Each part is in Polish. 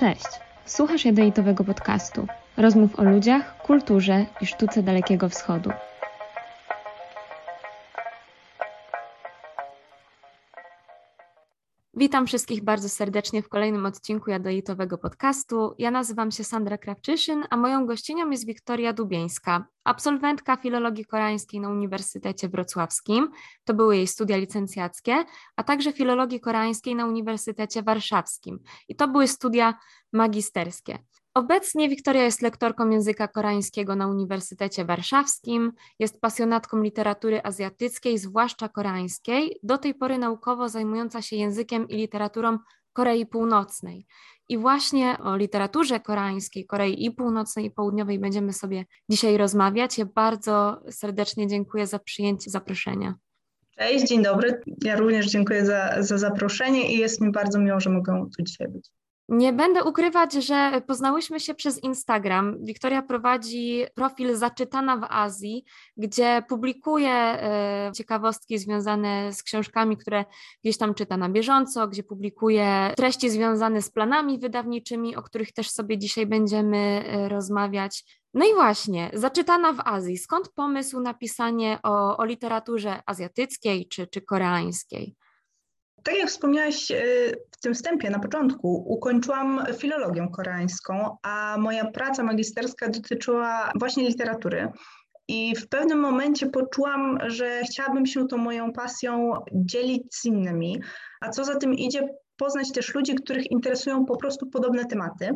Cześć! Słuchasz jadowitowego podcastu. Rozmów o ludziach, kulturze i sztuce Dalekiego Wschodu. Witam wszystkich bardzo serdecznie w kolejnym odcinku Jadowitowego podcastu. Ja nazywam się Sandra Krawczyszyn, a moją gościnią jest Wiktoria Dubieńska, absolwentka filologii koreańskiej na Uniwersytecie Wrocławskim. To były jej studia licencjackie, a także filologii koreańskiej na Uniwersytecie Warszawskim. I to były studia magisterskie. Obecnie Wiktoria jest lektorką języka koreańskiego na Uniwersytecie Warszawskim, jest pasjonatką literatury azjatyckiej, zwłaszcza koreańskiej, do tej pory naukowo zajmująca się językiem i literaturą Korei Północnej. I właśnie o literaturze koreańskiej, Korei i Północnej i Południowej będziemy sobie dzisiaj rozmawiać. Ja bardzo serdecznie dziękuję za przyjęcie zaproszenia. Cześć, dzień dobry. Ja również dziękuję za, za zaproszenie i jest mi bardzo miło, że mogę tu dzisiaj być. Nie będę ukrywać, że poznałyśmy się przez Instagram. Wiktoria prowadzi profil Zaczytana w Azji, gdzie publikuje e, ciekawostki związane z książkami, które gdzieś tam czyta na bieżąco, gdzie publikuje treści związane z planami wydawniczymi, o których też sobie dzisiaj będziemy e, rozmawiać. No i właśnie, Zaczytana w Azji. Skąd pomysł na pisanie o, o literaturze azjatyckiej czy, czy koreańskiej? Tak jak wspomniałaś e, w tym wstępie na początku, ukończyłam filologię koreańską, a moja praca magisterska dotyczyła właśnie literatury. I w pewnym momencie poczułam, że chciałabym się tą moją pasją dzielić z innymi, a co za tym idzie, poznać też ludzi, których interesują po prostu podobne tematy.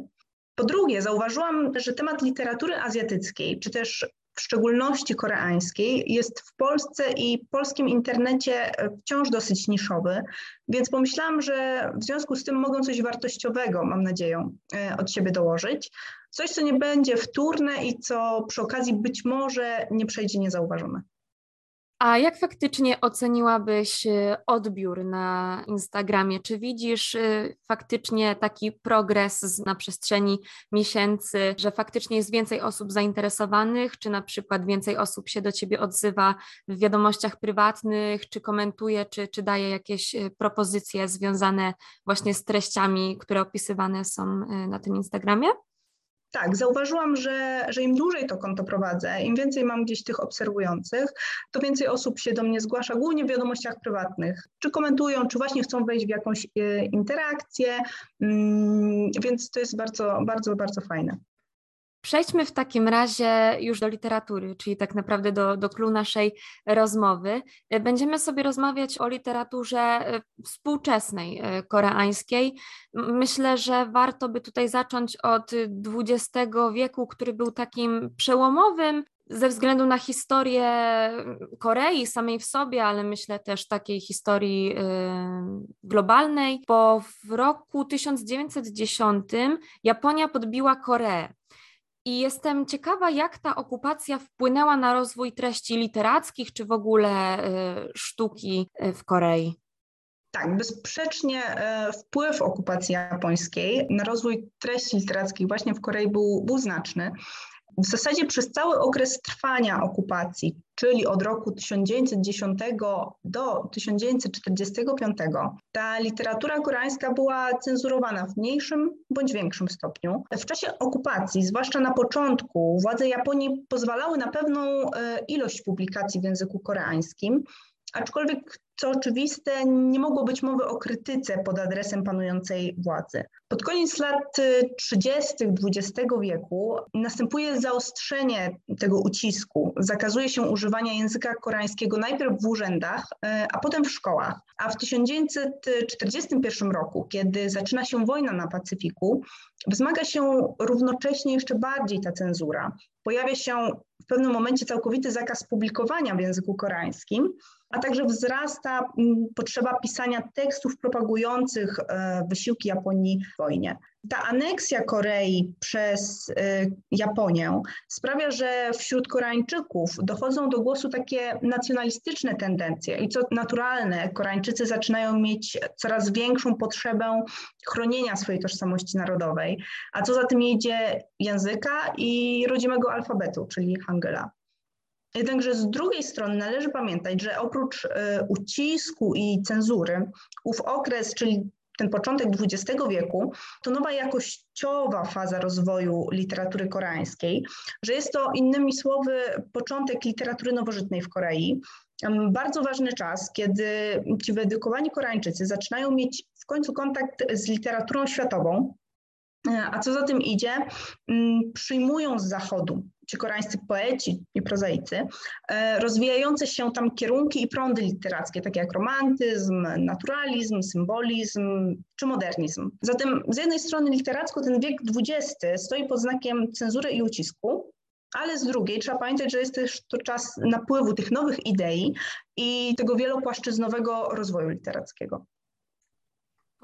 Po drugie, zauważyłam, że temat literatury azjatyckiej, czy też w szczególności koreańskiej, jest w Polsce i polskim internecie wciąż dosyć niszowy, więc pomyślałam, że w związku z tym mogą coś wartościowego, mam nadzieję, e, od siebie dołożyć. Coś, co nie będzie wtórne i co przy okazji być może nie przejdzie niezauważone. A jak faktycznie oceniłabyś y, odbiór na Instagramie? Czy widzisz y, faktycznie taki progres na przestrzeni miesięcy, że faktycznie jest więcej osób zainteresowanych, czy na przykład więcej osób się do ciebie odzywa w wiadomościach prywatnych, czy komentuje, czy, czy daje jakieś y, propozycje związane właśnie z treściami, które opisywane są na tym Instagramie? Tak, zauważyłam, że, że im dłużej to konto prowadzę, im więcej mam gdzieś tych obserwujących, to więcej osób się do mnie zgłasza, głównie w wiadomościach prywatnych, czy komentują, czy właśnie chcą wejść w jakąś e, interakcję, mm, więc to jest bardzo, bardzo, bardzo fajne. Przejdźmy w takim razie już do literatury, czyli tak naprawdę do, do klu naszej rozmowy. Będziemy sobie rozmawiać o literaturze e, współczesnej e, koreańskiej. Myślę, że warto by tutaj zacząć od XX wieku, który był takim przełomowym ze względu na historię Korei samej w sobie, ale myślę też takiej historii e, globalnej, bo w roku 1910 Japonia podbiła Koreę. I jestem ciekawa, jak ta okupacja wpłynęła na rozwój treści literackich, czy w ogóle y, sztuki y, w Korei. Tak, bezsprzecznie e, wpływ okupacji japońskiej na rozwój treści literackich właśnie w Korei był, był znaczny w zasadzie przez cały okres trwania okupacji, czyli od roku 1910 do 1945, ta literatura koreańska była cenzurowana w mniejszym bądź większym stopniu. W czasie okupacji, zwłaszcza na początku, władze Japonii pozwalały na pewną e, ilość publikacji w języku koreańskim, aczkolwiek co oczywiste, nie mogło być mowy o krytyce pod adresem panującej władzy. Pod koniec lat 30. XX wieku następuje zaostrzenie tego ucisku. Zakazuje się używania języka koreańskiego najpierw w urzędach, e, a potem w szkołach. A w 1941 roku, kiedy zaczyna się wojna na Pacyfiku, wzmaga się równocześnie jeszcze bardziej ta cenzura. Pojawia się w pewnym momencie całkowity zakaz publikowania w języku koreańskim, a także wzrasta mm, potrzeba pisania tekstów propagujących e, wysiłki Japonii w wojnie. Ta aneksja Korei przez e, Japonię sprawia, że wśród Koreańczyków dochodzą do głosu takie nacjonalistyczne tendencje i co naturalne, Koreańczycy zaczynają mieć coraz większą potrzebę chronienia swojej tożsamości narodowej, a co za tym idzie języka i rodzimego alfabetu, czyli Hangula. Jednakże z drugiej strony należy pamiętać, że oprócz e, ucisku i cenzury, ów okres, czyli ten początek XX wieku, to nowa jakościowa faza rozwoju literatury koreańskiej, że jest to innymi słowy początek literatury nowożytnej w Korei. Bardzo ważny czas, kiedy ci wyedukowani Koreańczycy zaczynają mieć w końcu kontakt z literaturą światową, a co za tym idzie, przyjmują z zachodu ci koreańscy poeci i prozaicy, e, rozwijające się tam kierunki i prądy literackie, takie jak romantyzm, naturalizm, symbolizm czy modernizm. Zatem z jednej strony literacko ten wiek XX stoi pod znakiem cenzury i ucisku, ale z drugiej trzeba pamiętać, że jest też to czas napływu tych nowych idei i tego wielopłaszczyznowego rozwoju literackiego.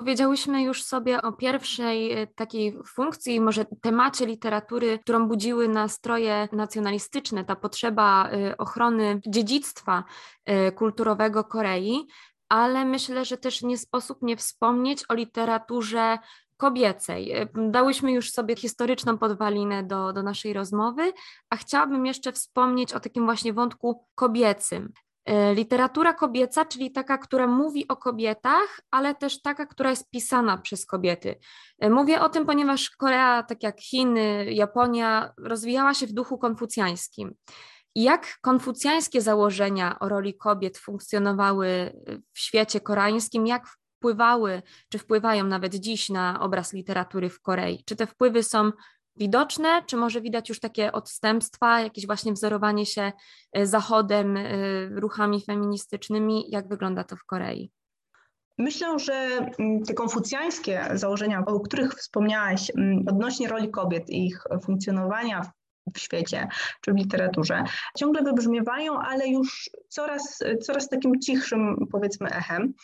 Powiedziałyśmy już sobie o pierwszej e, takiej funkcji, może temacie literatury, którą budziły nastroje nacjonalistyczne, ta potrzeba e, ochrony dziedzictwa e, kulturowego Korei, ale myślę, że też nie sposób nie wspomnieć o literaturze kobiecej. Dałyśmy już sobie historyczną podwalinę do, do naszej rozmowy, a chciałabym jeszcze wspomnieć o takim właśnie wątku kobiecym. E, literatura kobieca, czyli taka, która mówi o kobietach, ale też taka, która jest pisana przez kobiety. E, mówię o tym, ponieważ Korea, tak jak Chiny, Japonia, rozwijała się w duchu konfucjańskim. Jak konfucjańskie założenia o roli kobiet funkcjonowały w świecie koreańskim, jak wpływały, czy wpływają nawet dziś na obraz literatury w Korei? Czy te wpływy są widoczne, czy może widać już takie odstępstwa, jakieś właśnie wzorowanie się e, Zachodem, e, ruchami feministycznymi? Jak wygląda to w Korei? Myślę, że mm, te konfucjańskie założenia, o których wspomniałaś, mm, odnośnie roli kobiet i ich funkcjonowania w świecie czy w literaturze, ciągle wybrzmiewają, ale już coraz, coraz takim cichszym, powiedzmy, echem.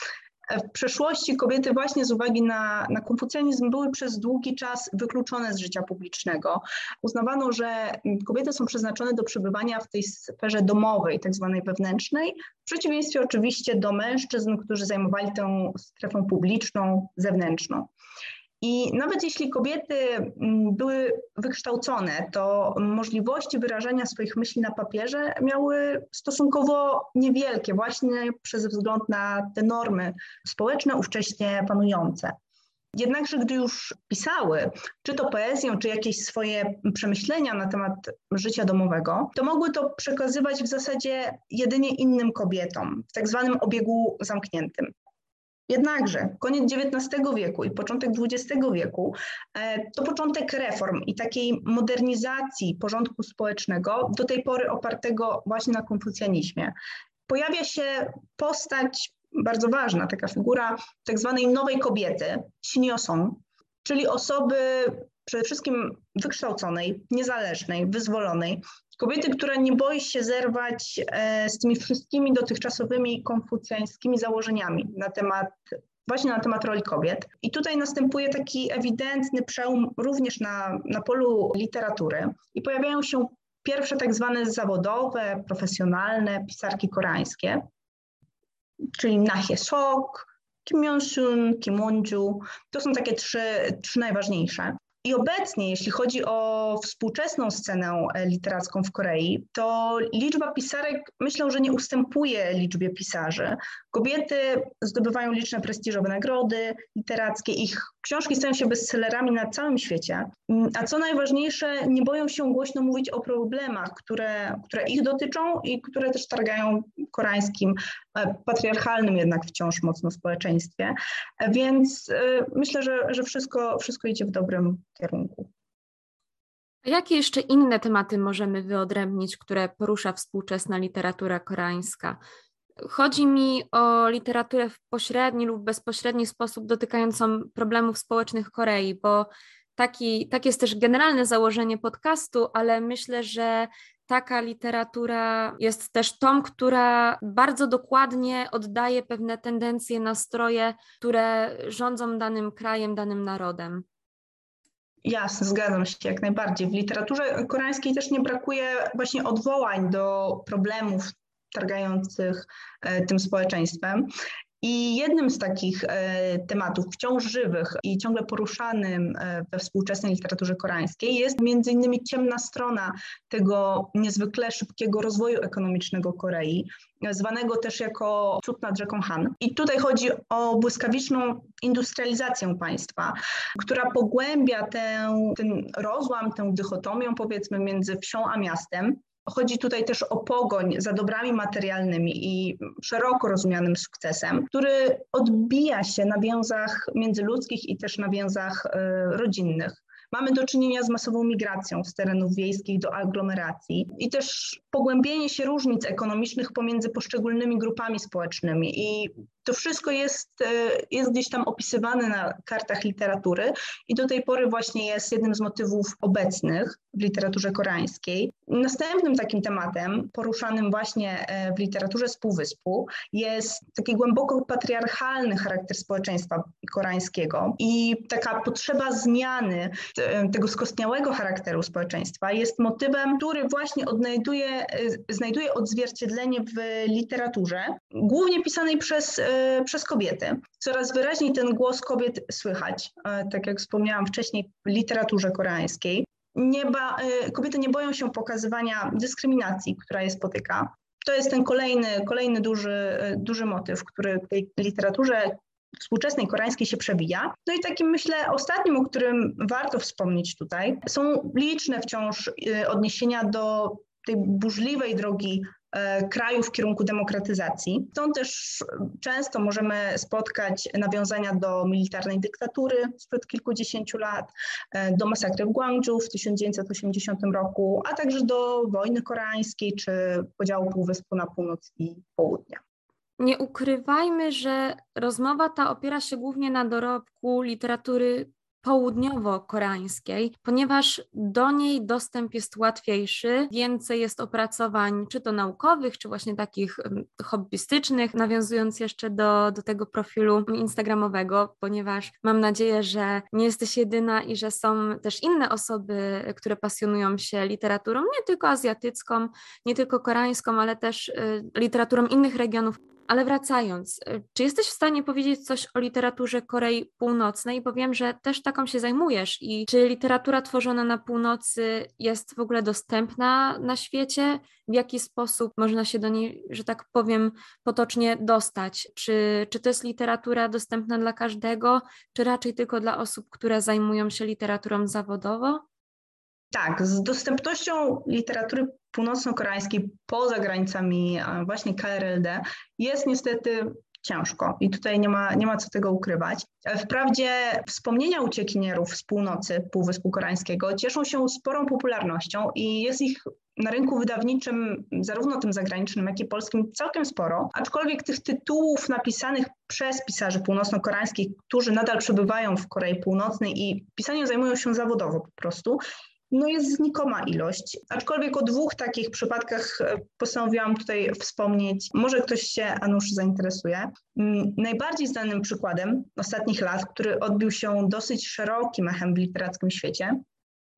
W przeszłości kobiety właśnie z uwagi na, na konfucjanizm były przez długi czas wykluczone z życia publicznego. Uznawano, że kobiety są przeznaczone do przebywania w tej sferze domowej, tak zwanej wewnętrznej, w przeciwieństwie oczywiście do mężczyzn, którzy zajmowali tę strefę publiczną, zewnętrzną. I nawet jeśli kobiety mm, były wykształcone, to możliwości wyrażania swoich myśli na papierze miały stosunkowo niewielkie, właśnie przez wzgląd na te normy społeczne ówcześnie panujące. Jednakże, gdy już pisały, czy to poezję, czy jakieś swoje przemyślenia na temat życia domowego, to mogły to przekazywać w zasadzie jedynie innym kobietom, w tak zwanym obiegu zamkniętym. Jednakże koniec XIX wieku i początek XX wieku e, to początek reform i takiej modernizacji porządku społecznego, do tej pory opartego właśnie na konfucjanizmie. Pojawia się postać bardzo ważna, taka figura tak zwanej nowej kobiety, Siniosong, czyli osoby przede wszystkim wykształconej, niezależnej, wyzwolonej, Kobiety, która nie boi się zerwać e, z tymi wszystkimi dotychczasowymi konfucjańskimi założeniami na temat właśnie na temat roli kobiet. I tutaj następuje taki ewidentny przełom również na, na polu literatury i pojawiają się pierwsze tak zwane zawodowe, profesjonalne pisarki koreańskie, czyli Nahie Sok, Kim Yong-sun, Kim Won-ju. To są takie trzy, trzy najważniejsze. I obecnie, jeśli chodzi o współczesną scenę e, literacką w Korei, to liczba pisarek myślę, że nie ustępuje liczbie pisarzy. Kobiety zdobywają liczne prestiżowe nagrody literackie, ich książki stają się bestsellerami na całym świecie. Mm, a co najważniejsze, nie boją się głośno mówić o problemach, które, które ich dotyczą i które też targają koreańskim, e, patriarchalnym jednak wciąż mocno społeczeństwie. E, więc myślę, że, że wszystko, wszystko idzie w dobrym kierunku. Jakie jeszcze inne tematy możemy wyodrębnić, które porusza współczesna literatura koreańska? Chodzi mi o literaturę w pośredni lub bezpośredni sposób dotykającą problemów społecznych Korei, bo taki, tak jest też generalne założenie podcastu, ale myślę, że taka literatura jest też tą, która bardzo dokładnie oddaje pewne tendencje, nastroje, które rządzą danym krajem, danym narodem. Jasne, zgadzam się jak najbardziej. W literaturze koreańskiej też nie brakuje właśnie odwołań do problemów targających e, tym społeczeństwem. I jednym z takich e, tematów wciąż żywych i ciągle poruszanym e, we współczesnej literaturze koreańskiej jest między innymi ciemna strona tego niezwykle szybkiego rozwoju ekonomicznego Korei, zwanego też jako cud nad rzeką Han. I tutaj chodzi o błyskawiczną industrializację państwa, która pogłębia ten rozłam, tę dychotomię powiedzmy między wsią a miastem. Chodzi tutaj też o pogoń za dobrami materialnymi i szeroko rozumianym sukcesem, który odbija się na więzach międzyludzkich i też na więzach y, rodzinnych. Mamy do czynienia z masową migracją z terenów wiejskich do aglomeracji i też pogłębienie się różnic ekonomicznych pomiędzy poszczególnymi grupami społecznymi. I to wszystko jest, e, jest gdzieś tam opisywane na kartach literatury i do tej pory właśnie jest jednym z motywów obecnych w literaturze koreańskiej. Następnym takim tematem, poruszanym właśnie e, w literaturze z Półwyspu, jest taki głęboko patriarchalny charakter społeczeństwa koreańskiego i taka potrzeba zmiany tego skostniałego charakteru społeczeństwa jest motywem, który właśnie odnajduje znajduje odzwierciedlenie w literaturze, głównie pisanej przez, przez kobiety. Coraz wyraźniej ten głos kobiet słychać, y, tak jak wspomniałam wcześniej, w literaturze koreańskiej. Nie ba, kobiety nie boją się pokazywania dyskryminacji, która je spotyka. To jest ten kolejny, kolejny duży, duży motyw, który w tej literaturze współczesnej koreańskiej się przewija. No i takim myślę ostatnim, o którym warto wspomnieć tutaj, są liczne wciąż odniesienia do tej burzliwej drogi kraju w kierunku demokratyzacji. Stąd też często możemy spotkać nawiązania do militarnej dyktatury sprzed kilkudziesięciu lat, e, do masakry w Gwangju w 1980 roku, a także do wojny koreańskiej czy podziału Półwyspu na północ i południe. Nie ukrywajmy, że rozmowa ta opiera się głównie na dorobku literatury południowo-koreańskiej, ponieważ do niej dostęp jest łatwiejszy, więcej jest opracowań, czy to naukowych, czy właśnie takich hobbystycznych, nawiązując jeszcze do, do tego profilu instagramowego, ponieważ mam nadzieję, że nie jesteś jedyna i że są też inne osoby, które pasjonują się literaturą, nie tylko azjatycką, nie tylko koreańską, ale też y, literaturą innych regionów ale wracając, y, czy jesteś w stanie powiedzieć coś o literaturze Korei Północnej? Bo wiem, że też taką się zajmujesz. I czy literatura tworzona na północy jest w ogóle dostępna na świecie? W jaki sposób można się do niej, że tak powiem, potocznie dostać? Czy, czy to jest literatura dostępna dla każdego, czy raczej tylko dla osób, które zajmują się literaturą zawodowo? Tak, z dostępnością literatury północno-koreańskiej poza granicami właśnie KRLD jest niestety ciężko i tutaj nie ma, nie ma co tego ukrywać. Wprawdzie wspomnienia uciekinierów z północy Półwyspu Koreańskiego cieszą się sporą popularnością i jest ich na rynku wydawniczym, zarówno tym zagranicznym, jak i polskim, całkiem sporo, aczkolwiek tych tytułów napisanych przez pisarzy północno-koreańskich, którzy nadal przebywają w Korei Północnej i pisaniem zajmują się zawodowo po prostu, no jest znikoma ilość. Aczkolwiek o dwóch takich przypadkach e, postanowiłam tutaj wspomnieć. Może ktoś się, Anusz, zainteresuje. Mm, najbardziej znanym przykładem ostatnich lat, który odbił się dosyć szerokim echem w literackim świecie,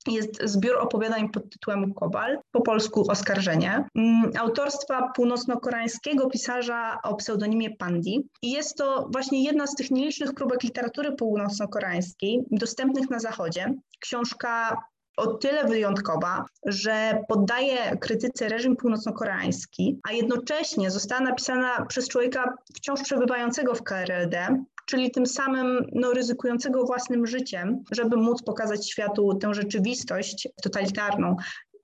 jest zbiór opowiadań pod tytułem Kobal, po polsku Oskarżenie, mm, autorstwa północno-koreańskiego pisarza o pseudonimie Pandi. I jest to właśnie jedna z tych nielicznych próbek literatury północno-koreańskiej dostępnych na Zachodzie. Książka o tyle wyjątkowa, że poddaje krytyce reżim północno-koreański, a jednocześnie została napisana przez człowieka wciąż przebywającego w KRLD, czyli tym samym no, ryzykującego własnym życiem, żeby móc pokazać światu tę rzeczywistość totalitarną,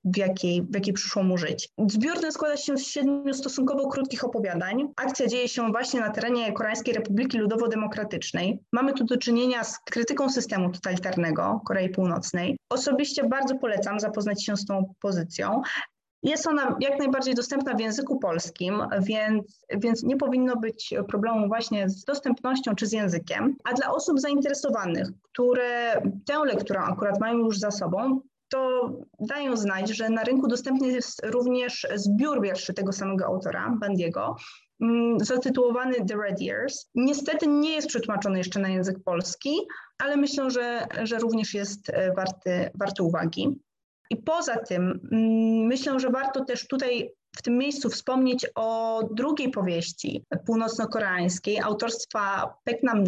w jakiej, w jakiej przyszło mu żyć. Zbiór ten składa się z siedmiu stosunkowo krótkich opowiadań. Akcja dzieje się właśnie na terenie Koreańskiej Republiki Ludowo-Demokratycznej. Mamy tu do czynienia z krytyką systemu totalitarnego Korei Północnej. Osobiście bardzo polecam zapoznać się z tą pozycją. Jest ona jak najbardziej dostępna w języku polskim, więc, więc nie powinno być problemu właśnie z dostępnością czy z językiem. A dla osób zainteresowanych, które tę lekturę akurat mają już za sobą, to dają znać, że na rynku dostępny jest również zbiór wierszy tego samego autora, Bandiego, mm, zatytułowany The Red Years. Niestety nie jest przetłumaczony jeszcze na język polski, ale myślę, że, że również jest e, warty, warty uwagi. I poza tym mm, myślę, że warto też tutaj w tym miejscu wspomnieć o drugiej powieści północno-koreańskiej autorstwa Pek Nam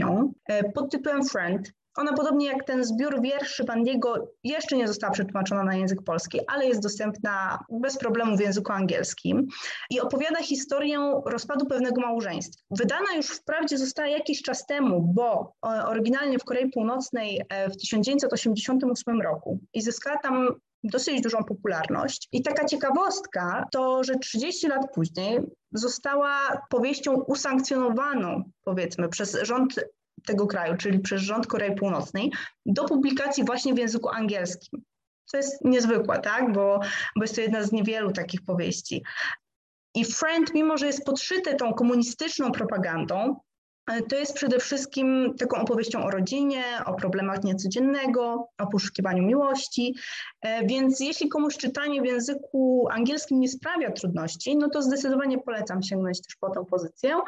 e, pod tytułem Friend. Ona podobnie jak ten zbiór wierszy Bandiego jeszcze nie została przetłumaczona na język polski, ale jest dostępna bez problemu w języku angielskim i opowiada historię rozpadu pewnego małżeństwa. Wydana już wprawdzie została jakiś czas temu, bo e, oryginalnie w Korei Północnej e, w 1988 roku i zyskała tam dosyć dużą popularność. I taka ciekawostka to, że 30 lat później została powieścią usankcjonowaną, powiedzmy, przez rząd tego kraju, czyli przez rząd Korei Północnej, do publikacji właśnie w języku angielskim. Co jest niezwykłe, tak? Bo, bo jest to jedna z niewielu takich powieści. I Friend, mimo że jest podszyte tą komunistyczną propagandą, to jest przede wszystkim taką opowieścią o rodzinie, o problemach niecodziennego, o poszukiwaniu miłości. E, więc jeśli komuś czytanie w języku angielskim nie sprawia trudności, no to zdecydowanie polecam sięgnąć też po tę pozycję,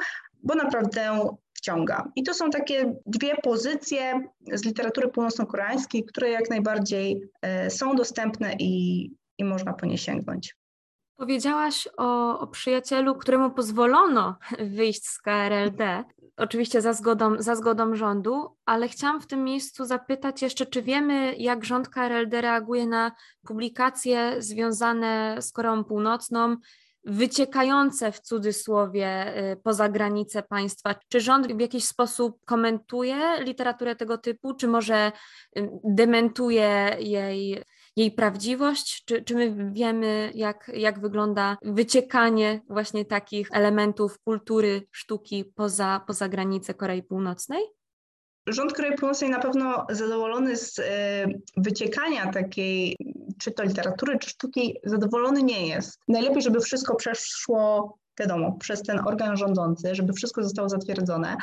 bo naprawdę wciąga. I to są takie dwie pozycje z literatury północno-koreańskiej, które jak najbardziej e, są dostępne i, i można po nie sięgnąć. Powiedziałaś o, o, przyjacielu, któremu pozwolono wyjść z KRLD, oczywiście za zgodą, za zgodą rządu, ale chciałam w tym miejscu zapytać jeszcze, czy wiemy, jak rząd KRLD reaguje na publikacje związane z Koreą Północną, wyciekające w cudzysłowie y, poza granice państwa. Czy rząd w jakiś sposób komentuje literaturę tego typu, czy może y, dementuje jej, jej prawdziwość? Czy, czy my wiemy, jak, jak wygląda wyciekanie właśnie takich elementów kultury, sztuki poza, poza granice Korei Północnej? Rząd Korei Północnej na pewno zadowolony z y, wyciekania takiej czy to literatury, czy sztuki, zadowolony nie jest. Najlepiej, żeby wszystko przeszło, wiadomo, przez ten organ rządzący, żeby wszystko zostało zatwierdzone.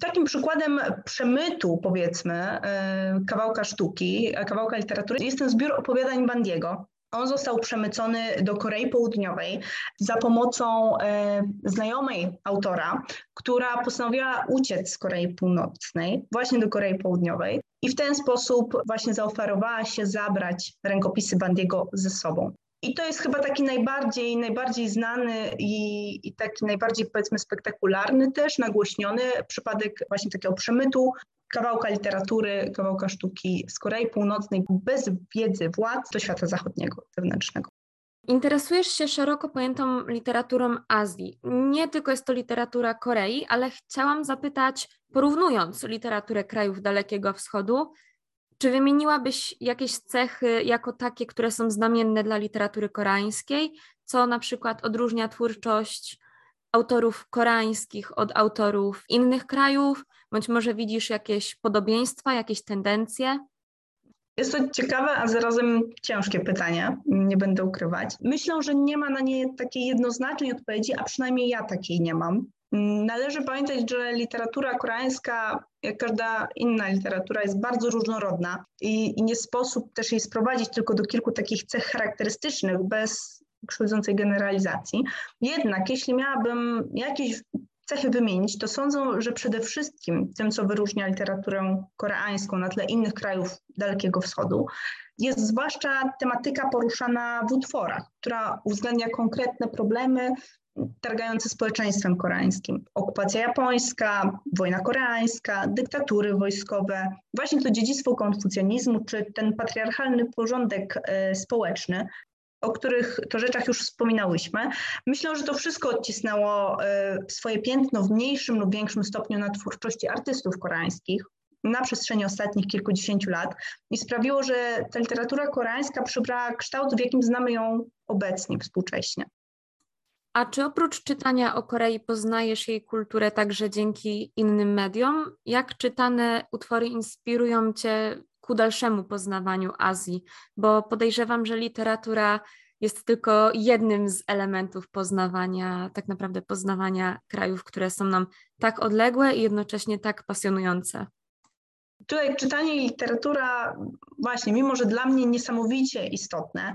Takim przykładem przemytu, powiedzmy, y, kawałka sztuki, kawałka literatury jest ten zbiór opowiadań Bandiego. On został przemycony do Korei Południowej za pomocą e, znajomej autora, która postanowiła uciec z Korei Północnej właśnie do Korei Południowej i w ten sposób właśnie zaoferowała się zabrać rękopisy Bandiego ze sobą. I to jest chyba taki najbardziej, najbardziej znany i, i, taki najbardziej powiedzmy spektakularny też, nagłośniony przypadek właśnie takiego przemytu kawałka literatury, kawałka sztuki z Korei Północnej bez wiedzy władz do świata zachodniego, zewnętrznego. Interesujesz się szeroko pojętą literaturą Azji. Nie tylko jest to literatura Korei, ale chciałam zapytać, porównując literaturę krajów Dalekiego Wschodu, czy wymieniłabyś jakieś cechy jako takie, które są znamienne dla literatury koreańskiej, co na przykład odróżnia twórczość autorów koreańskich od autorów innych krajów? Bądź może widzisz jakieś podobieństwa, jakieś tendencje? Jest to ciekawe, a zarazem ciężkie pytanie, nie będę ukrywać. Myślę, że nie ma na nie takiej jednoznacznej odpowiedzi, a przynajmniej ja takiej nie mam. Należy pamiętać, że literatura koreańska, jak każda inna literatura, jest bardzo różnorodna i, i nie sposób też jej sprowadzić tylko do kilku takich cech charakterystycznych bez krzywdzącej generalizacji. Jednak jeśli miałabym jakieś cechy wymienić, to sądzą, że przede wszystkim tym, co wyróżnia literaturę koreańską na tle innych krajów Dalekiego Wschodu, jest zwłaszcza tematyka poruszana w utworach, która uwzględnia konkretne problemy targające społeczeństwem koreańskim. Okupacja japońska, wojna koreańska, dyktatury wojskowe, właśnie to dziedzictwo konfucjanizmu, czy ten patriarchalny porządek e, społeczny, o których to rzeczach już wspominałyśmy. Myślę, że to wszystko odcisnęło e, swoje piętno w mniejszym lub większym stopniu na twórczości artystów koreańskich na przestrzeni ostatnich kilkudziesięciu lat i sprawiło, że ta literatura koreańska przybrała kształt, w jakim znamy ją obecnie, współcześnie. A czy oprócz czytania o Korei poznajesz jej kulturę także dzięki innym mediom? Jak czytane utwory inspirują cię ku dalszemu poznawaniu Azji, bo podejrzewam, że literatura jest tylko jednym z elementów poznawania, tak naprawdę poznawania krajów, które są nam tak odległe i jednocześnie tak pasjonujące. Tutaj czytanie i literatura, właśnie, mimo że dla mnie niesamowicie istotne,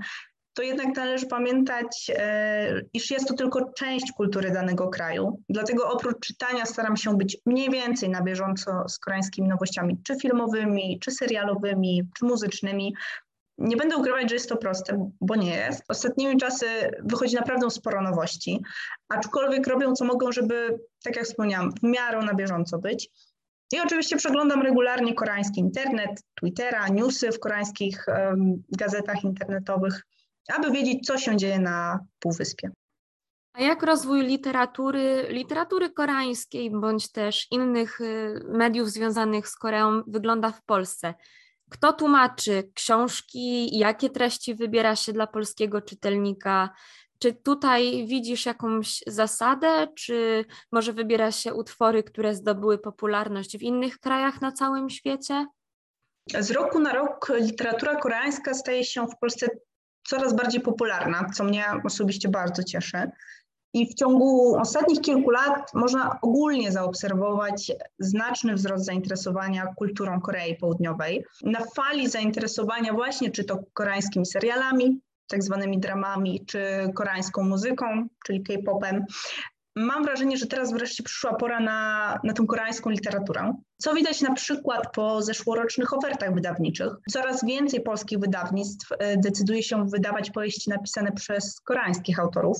to jednak należy pamiętać, e, iż jest to tylko część kultury danego kraju. Dlatego oprócz czytania staram się być mniej więcej na bieżąco z koreańskimi nowościami, czy filmowymi, czy serialowymi, czy muzycznymi. Nie będę ukrywać, że jest to proste, bo nie jest. Ostatnimi czasy wychodzi naprawdę sporo nowości, aczkolwiek robią co mogą, żeby, tak jak wspomniałam, w miarę na bieżąco być. I oczywiście przeglądam regularnie koreański internet, Twittera, newsy w koreańskich um, gazetach internetowych, aby wiedzieć, co się dzieje na Półwyspie. A jak rozwój literatury, literatury koreańskiej bądź też innych y, mediów związanych z Koreą wygląda w Polsce? Kto tłumaczy książki, jakie treści wybiera się dla polskiego czytelnika? Czy tutaj widzisz jakąś zasadę, czy może wybiera się utwory, które zdobyły popularność w innych krajach na całym świecie? Z roku na rok literatura koreańska staje się w Polsce coraz bardziej popularna, co mnie osobiście bardzo cieszy. I w ciągu ostatnich kilku lat można ogólnie zaobserwować znaczny wzrost zainteresowania kulturą Korei Południowej. Na fali zainteresowania właśnie czy to koreańskimi serialami, tak zwanymi dramami, czy koreańską muzyką, czyli K-popem, mam wrażenie, że teraz wreszcie przyszła pora na, na tę koreańską literaturę. Co widać na przykład po zeszłorocznych ofertach wydawniczych. Coraz więcej polskich wydawnictw e, decyduje się wydawać powieści napisane przez koreańskich autorów.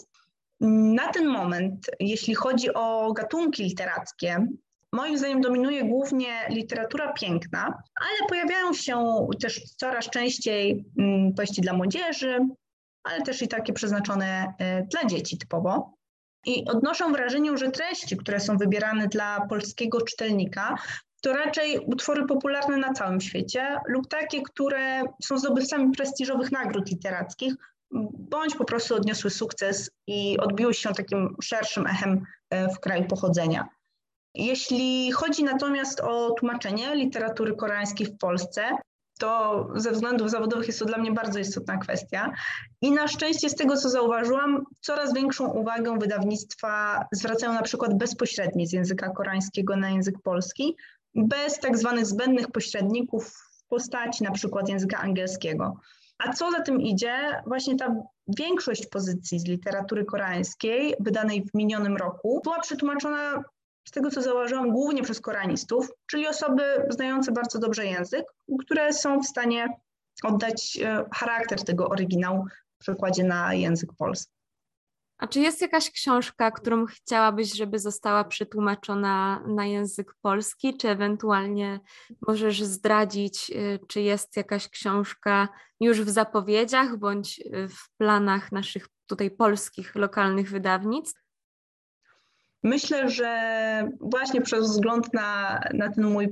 Na ten moment, jeśli chodzi o gatunki literackie, moim zdaniem dominuje głównie literatura piękna, ale pojawiają się też coraz częściej mm, powieści dla młodzieży, ale też i takie przeznaczone e, dla dzieci typowo. I odnoszę wrażenie, że treści, które są wybierane dla polskiego czytelnika, to raczej utwory popularne na całym świecie lub takie, które są zdobywcami prestiżowych nagród literackich, bądź po prostu odniosły sukces i odbiły się takim szerszym echem e, w kraju pochodzenia. Jeśli chodzi natomiast o tłumaczenie literatury koreańskiej w Polsce, to ze względów zawodowych jest to dla mnie bardzo istotna kwestia. I na szczęście z tego, co zauważyłam, coraz większą uwagę wydawnictwa zwracają na przykład bezpośrednio z języka koreańskiego na język polski, bez tak zwanych zbędnych pośredników w postaci na przykład języka angielskiego. A co za tym idzie, właśnie ta większość pozycji z literatury koreańskiej wydanej w minionym roku była przetłumaczona z tego co zauważyłam, głównie przez koreanistów, czyli osoby znające bardzo dobrze język, które są w stanie oddać e, charakter tego oryginału w przekładzie na język polski. A czy jest jakaś książka, którą chciałabyś, żeby została przetłumaczona na język polski, czy ewentualnie możesz zdradzić, e, czy jest jakaś książka już w zapowiedziach bądź e, w planach naszych tutaj polskich, lokalnych wydawnictw? Myślę, że właśnie przez wzgląd na, na ten mój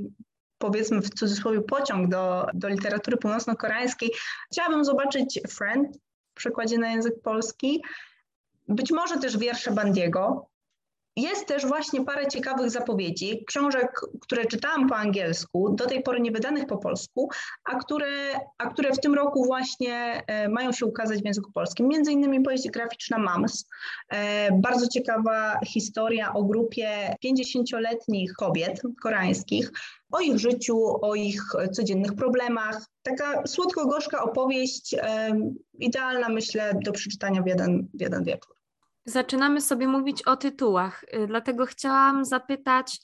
powiedzmy w cudzysłowie pociąg do, do literatury północno-koreańskiej, chciałabym zobaczyć Friend w przekładzie na język polski, być może też wiersze Bandiego, jest też właśnie parę ciekawych zapowiedzi, książek, które czytałam po angielsku, do tej pory nie wydanych po polsku, a które, a które w tym roku właśnie e, mają się ukazać w języku polskim. Między innymi powieść graficzna MAMS, e, bardzo ciekawa historia o grupie 50-letnich kobiet koreańskich, o ich życiu, o ich codziennych problemach. Taka słodko-gorzka opowieść, e, idealna myślę do przeczytania w jeden, w jeden wieczór. Zaczynamy sobie mówić o tytułach, y, dlatego chciałam zapytać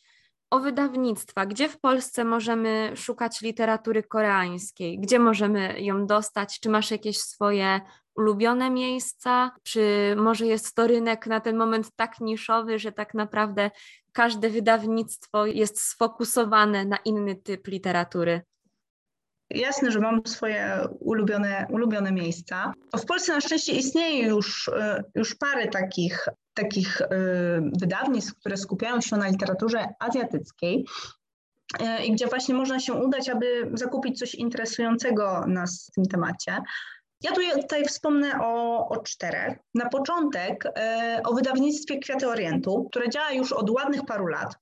o wydawnictwa. Gdzie w Polsce możemy szukać literatury koreańskiej? Gdzie możemy ją dostać? Czy masz jakieś swoje ulubione miejsca? Czy może jest to rynek na ten moment tak niszowy, że tak naprawdę każde wydawnictwo jest sfokusowane na inny typ literatury? Jasne, że mam swoje ulubione, ulubione miejsca. W Polsce na szczęście istnieje już, e, już parę takich, takich e, wydawnictw, które skupiają się na literaturze azjatyckiej e, i gdzie właśnie można się udać, aby zakupić coś interesującego nas w tym temacie. Ja tutaj wspomnę o, o czterech. Na początek o wydawnictwie Kwiaty Orientu, które działa już od ładnych paru lat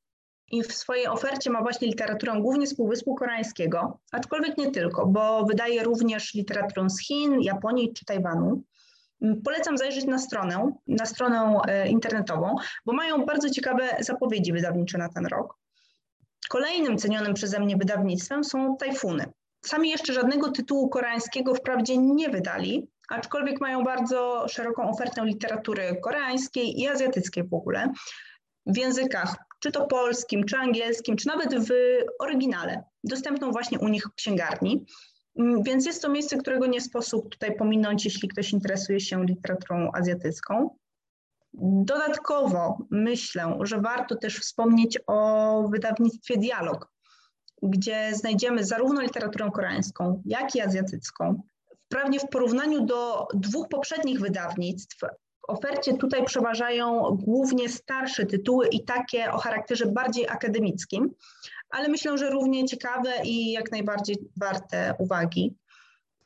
i w swojej ofercie ma właśnie literaturę głównie z Półwyspu Koreańskiego, aczkolwiek nie tylko, bo wydaje również literaturę z Chin, Japonii czy Tajwanu. Mm, polecam zajrzeć na stronę, na stronę e, internetową, bo mają bardzo ciekawe zapowiedzi wydawnicze na ten rok. Kolejnym cenionym przeze mnie wydawnictwem są Tajfuny. Sami jeszcze żadnego tytułu koreańskiego wprawdzie nie wydali, aczkolwiek mają bardzo szeroką ofertę literatury koreańskiej i azjatyckiej w ogóle w językach czy to polskim, czy angielskim, czy nawet w oryginale, dostępną właśnie u nich w księgarni. Mm, więc jest to miejsce, którego nie sposób tutaj pominąć, jeśli ktoś interesuje się literaturą azjatycką. Dodatkowo myślę, że warto też wspomnieć o wydawnictwie Dialog, gdzie znajdziemy zarówno literaturę koreańską, jak i azjatycką. Wprawdzie w porównaniu do dwóch poprzednich wydawnictw, w ofercie tutaj przeważają głównie starsze tytuły i takie o charakterze bardziej akademickim, ale myślę, że równie ciekawe i jak najbardziej warte uwagi.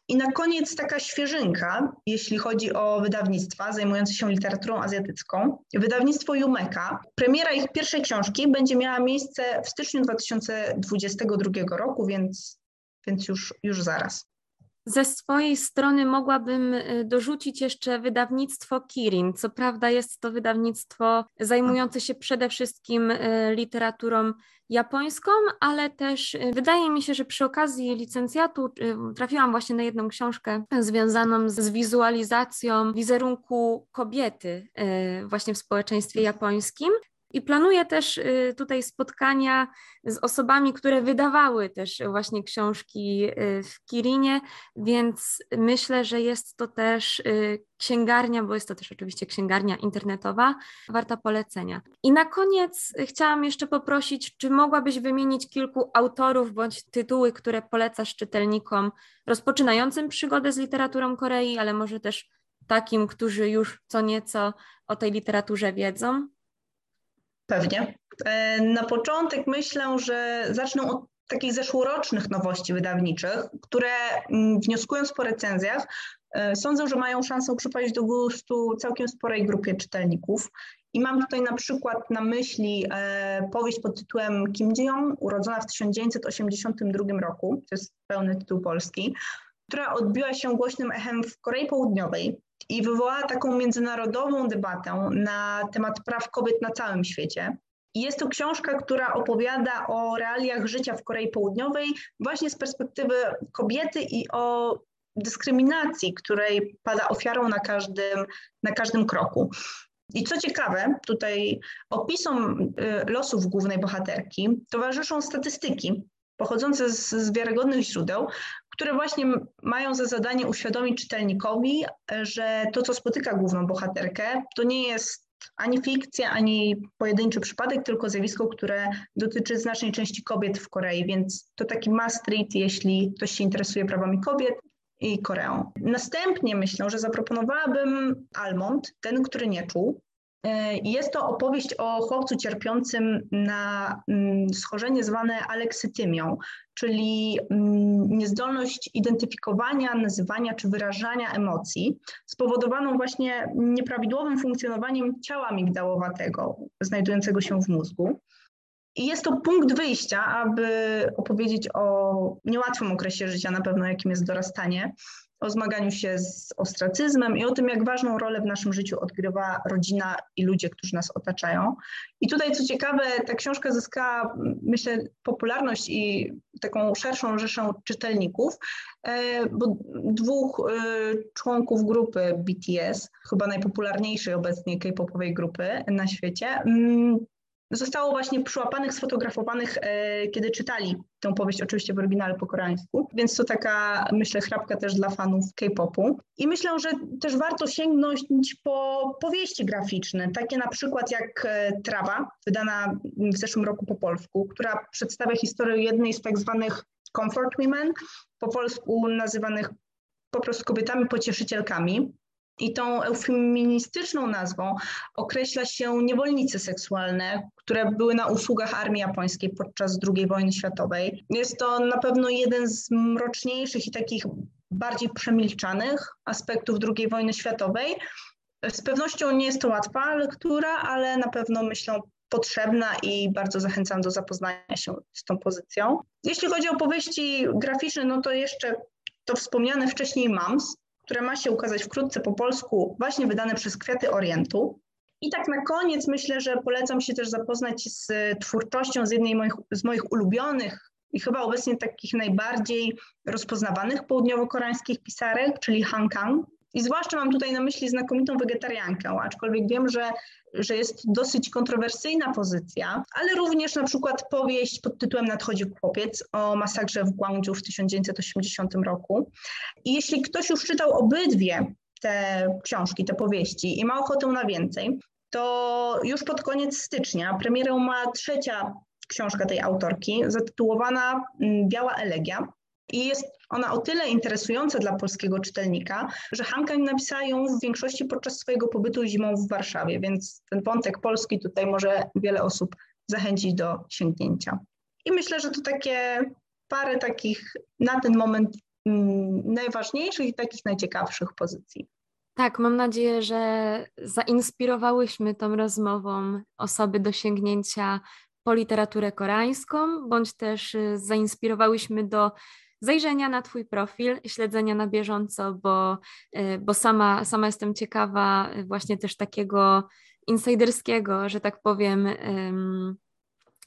I na koniec taka świeżynka, jeśli chodzi o wydawnictwa zajmujące się literaturą azjatycką. Wydawnictwo Jumeka. Premiera ich pierwszej książki będzie miała miejsce w styczniu 2022 roku, więc, więc już, już zaraz. Ze swojej strony mogłabym y, dorzucić jeszcze wydawnictwo Kirin. Co prawda jest to wydawnictwo zajmujące się przede wszystkim y, literaturą japońską, ale też y, wydaje mi się, że przy okazji licencjatu trafiłam właśnie na jedną książkę związaną z wizualizacją wizerunku kobiety właśnie w społeczeństwie japońskim. I planuję też y, tutaj spotkania z osobami, które wydawały też właśnie książki y, w Kirinie, więc myślę, że jest to też y, księgarnia, bo jest to też oczywiście księgarnia internetowa, warta polecenia. I na koniec chciałam jeszcze poprosić, czy mogłabyś wymienić kilku autorów bądź tytuły, które polecasz czytelnikom rozpoczynającym przygodę z literaturą Korei, ale może też takim, którzy już co nieco o tej literaturze wiedzą? Pewnie. E, na początek myślę, że zacznę od takich zeszłorocznych nowości wydawniczych, które mm, wnioskując po recenzjach, e, sądzę, że mają szansę przypaść do gustu całkiem sporej grupie czytelników. I mam tutaj na przykład na myśli e, powieść pod tytułem Kim Ji-young, urodzona w 1982 roku, to jest pełny tytuł polski, która odbiła się głośnym echem w Korei Południowej i wywołała taką międzynarodową debatę na temat praw kobiet na całym świecie. Jest to książka, która opowiada o realiach życia w Korei Południowej właśnie z perspektywy kobiety i o dyskryminacji, której pada ofiarą na każdym, na każdym kroku. I co ciekawe, tutaj opisom y, losów głównej bohaterki towarzyszą statystyki pochodzące z, z wiarygodnych źródeł, które właśnie mają za zadanie uświadomić czytelnikowi, że to, co spotyka główną bohaterkę, to nie jest ani fikcja, ani pojedynczy przypadek, tylko zjawisko, które dotyczy znacznej części kobiet w Korei, więc to taki must read, jeśli ktoś się interesuje prawami kobiet i Koreą. Następnie myślę, że zaproponowałabym Almond, ten, który nie czuł, E, jest to opowieść o chłopcu cierpiącym na mm, schorzenie zwane aleksytymią, czyli mm, niezdolność identyfikowania, nazywania czy wyrażania emocji, spowodowaną właśnie nieprawidłowym funkcjonowaniem ciała migdałowatego, znajdującego się w mózgu. I jest to punkt wyjścia, aby opowiedzieć o niełatwym okresie życia, na pewno jakim jest dorastanie, o zmaganiu się z ostracyzmem i o tym, jak ważną rolę w naszym życiu odgrywa rodzina i ludzie, którzy nas otaczają. I tutaj, co ciekawe, ta książka zyskała, myślę, popularność i taką szerszą rzeszę czytelników, e, bo dwóch e, członków grupy BTS, chyba najpopularniejszej obecnie K-popowej grupy na świecie, mm, zostało właśnie przyłapanych, sfotografowanych, e, kiedy czytali tę powieść, oczywiście w oryginale po koreańsku, więc to taka, myślę, chrapka też dla fanów K-popu. I myślę, że też warto sięgnąć po powieści graficzne, takie na przykład jak e, Trawa, wydana w zeszłym roku po polsku, która przedstawia historię jednej z tak zwanych comfort women, po polsku nazywanych po prostu kobietami pocieszycielkami. I tą eufeministyczną nazwą określa się niewolnice seksualne, które były na usługach armii japońskiej podczas II wojny światowej. Jest to na pewno jeden z mroczniejszych i takich bardziej przemilczanych aspektów II wojny światowej. Z pewnością nie jest to łatwa lektura, ale na pewno myślę potrzebna i bardzo zachęcam do zapoznania się z tą pozycją. Jeśli chodzi o powieści graficzne, no to jeszcze to wspomniane wcześniej MAMS, które ma się ukazać wkrótce po polsku, właśnie wydane przez Kwiaty Orientu. I tak na koniec myślę, że polecam się też zapoznać z twórczością z jednej moich, z moich ulubionych i chyba obecnie takich najbardziej rozpoznawanych południowo-koreańskich pisarek, czyli Han Kang. I zwłaszcza mam tutaj na myśli znakomitą wegetariankę, aczkolwiek wiem, że, że jest dosyć kontrowersyjna pozycja, ale również na przykład powieść pod tytułem Nadchodzi chłopiec o masakrze w Guangzhou w 1980 roku. I jeśli ktoś już czytał obydwie te książki, te powieści i ma ochotę na więcej, to już pod koniec stycznia premierę ma trzecia książka tej autorki, zatytułowana mm, Biała Elegia. I jest ona o tyle interesująca dla polskiego czytelnika, że Hanka napisała ją w większości podczas swojego pobytu zimą w Warszawie, więc ten wątek polski tutaj może wiele osób zachęcić do sięgnięcia. I myślę, że to takie parę takich na ten moment mm, najważniejszych i takich najciekawszych pozycji. Tak, mam nadzieję, że zainspirowałyśmy tą rozmową osoby do sięgnięcia po literaturę koreańską, bądź też y, zainspirowałyśmy do zajrzenia na Twój profil, śledzenia na bieżąco, bo, y, bo sama, sama jestem ciekawa właśnie też takiego insiderskiego, że tak powiem,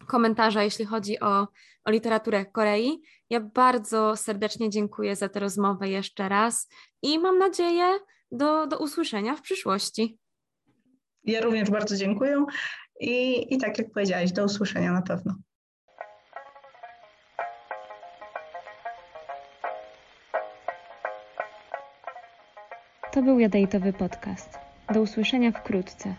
komentarza, jeśli chodzi o, o literaturę Korei. Ja bardzo serdecznie dziękuję za tę rozmowę jeszcze raz i mam nadzieję do, do usłyszenia w przyszłości. Ja również bardzo dziękuję i, i tak jak powiedziałaś, do usłyszenia na pewno. To był Jadejtowy Podcast. Do usłyszenia wkrótce.